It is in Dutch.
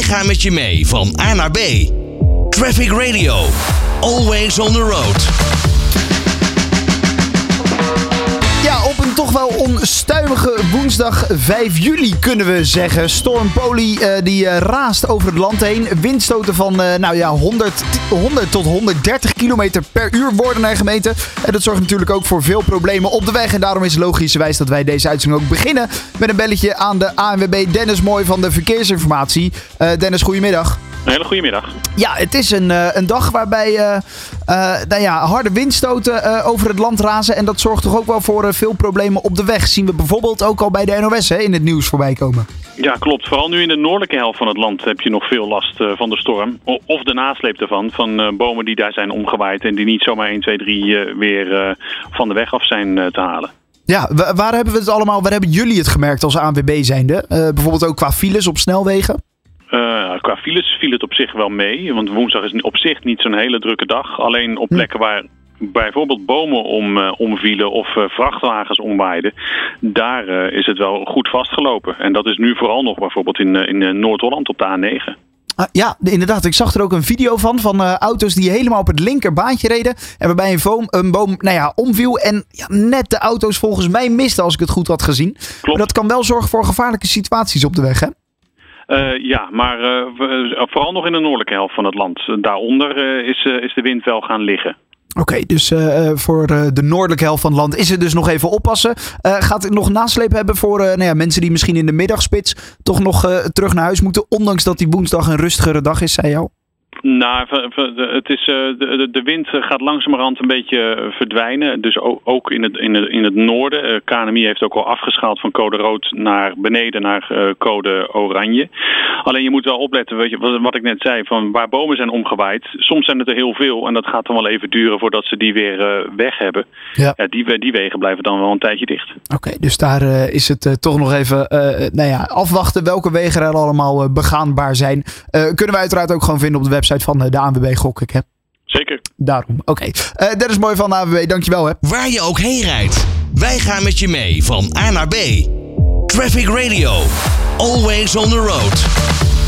Wij gaan met je mee van A naar B. Traffic Radio. Always on the road. Ja, op een toch wel onstuimige woensdag 5 juli kunnen we zeggen. Storm Poli eh, die eh, raast over het land heen. Windstoten van eh, nou ja, 100, 100 tot 130 kilometer per uur worden er gemeten. En dat zorgt natuurlijk ook voor veel problemen op de weg. En daarom is logischerwijs dat wij deze uitzending ook beginnen met een belletje aan de ANWB Dennis Mooi van de Verkeersinformatie. Dennis, goedemiddag. Een hele goede middag. Ja, het is een, eh, een dag waarbij eh, nou ja, harde windstoten over het land razen. En dat zorgt toch ook wel voor veel problemen op de weg. Zien we bijvoorbeeld ook al bij de NOS hè, in het nieuws voorbij komen. Ja, klopt. Vooral nu in de noordelijke helft van het land heb je nog veel last van de storm. Of de nasleep ervan, van bomen die daar zijn omgewaaid en die niet zomaar 1, 2, 3 eh, weer van de weg af zijn te halen. Ja, wa- waar hebben we het allemaal, waar hebben jullie het gemerkt als ANWB zijnde? Bijvoorbeeld ook qua files op snelwegen? Qua files viel het op zich wel mee, want woensdag is op zich niet zo'n hele drukke dag. Alleen op plekken waar bijvoorbeeld bomen om, eh, omvielen of eh, vrachtwagens omwaaiden, daar eh, is het wel goed vastgelopen. En dat is nu vooral nog bijvoorbeeld in, in Noord-Holland op de A9. Ah, ja, inderdaad. Ik zag er ook een video van, van auto's die helemaal op het linkerbaantje reden. En waarbij een, boom, een boom nou ja, omviel en ja, net de auto's volgens mij misten als ik het goed had gezien. Maar dat kan wel zorgen voor gevaarlijke situaties op de weg, hè? Eh, ja, maar eh, we- vooral nog in de noordelijke helft van het land. Daaronder eh, is, eh, is de wind wel gaan liggen. Oké, dus eh, eh, voor eh, de noordelijke helft van het land is het dus nog even oppassen. Eh, gaat het nog nasleep hebben voor eh, nou ja, mensen die misschien in de middagspits toch nog eh, terug naar huis moeten? Ondanks dat die woensdag een rustigere dag is, zei jou. Nou, het is, eh, de, wind eh, gaat langzamerhand een beetje eh, verdwijnen. Dus ook in het, in het, in het noorden. KNMI heeft ook al afgeschaald van code rood naar beneden naar code oranje. Alleen je moet wel opletten, weet je, wat, ik net zei, van waar bomen zijn omgewaaid. Soms zijn het er heel veel en dat gaat dan wel even duren voordat ze die weer weg hebben. Ja. die, die wegen blijven dan wel een tijdje dicht. Oké, dus daar is het toch nog even nou ja, afwachten welke wegen er allemaal begaanbaar zijn. Kunnen we uiteraard ook gewoon vinden op de website van eh, de ANWB, gok ik. Hè? Zeker. Daarom. Oké, Eh Dennis Mooi van de ANWB, dankjewel hè. Waar je ook heen rijdt. Wij gaan met je mee van A naar B. Traffic Radio. Always on the road.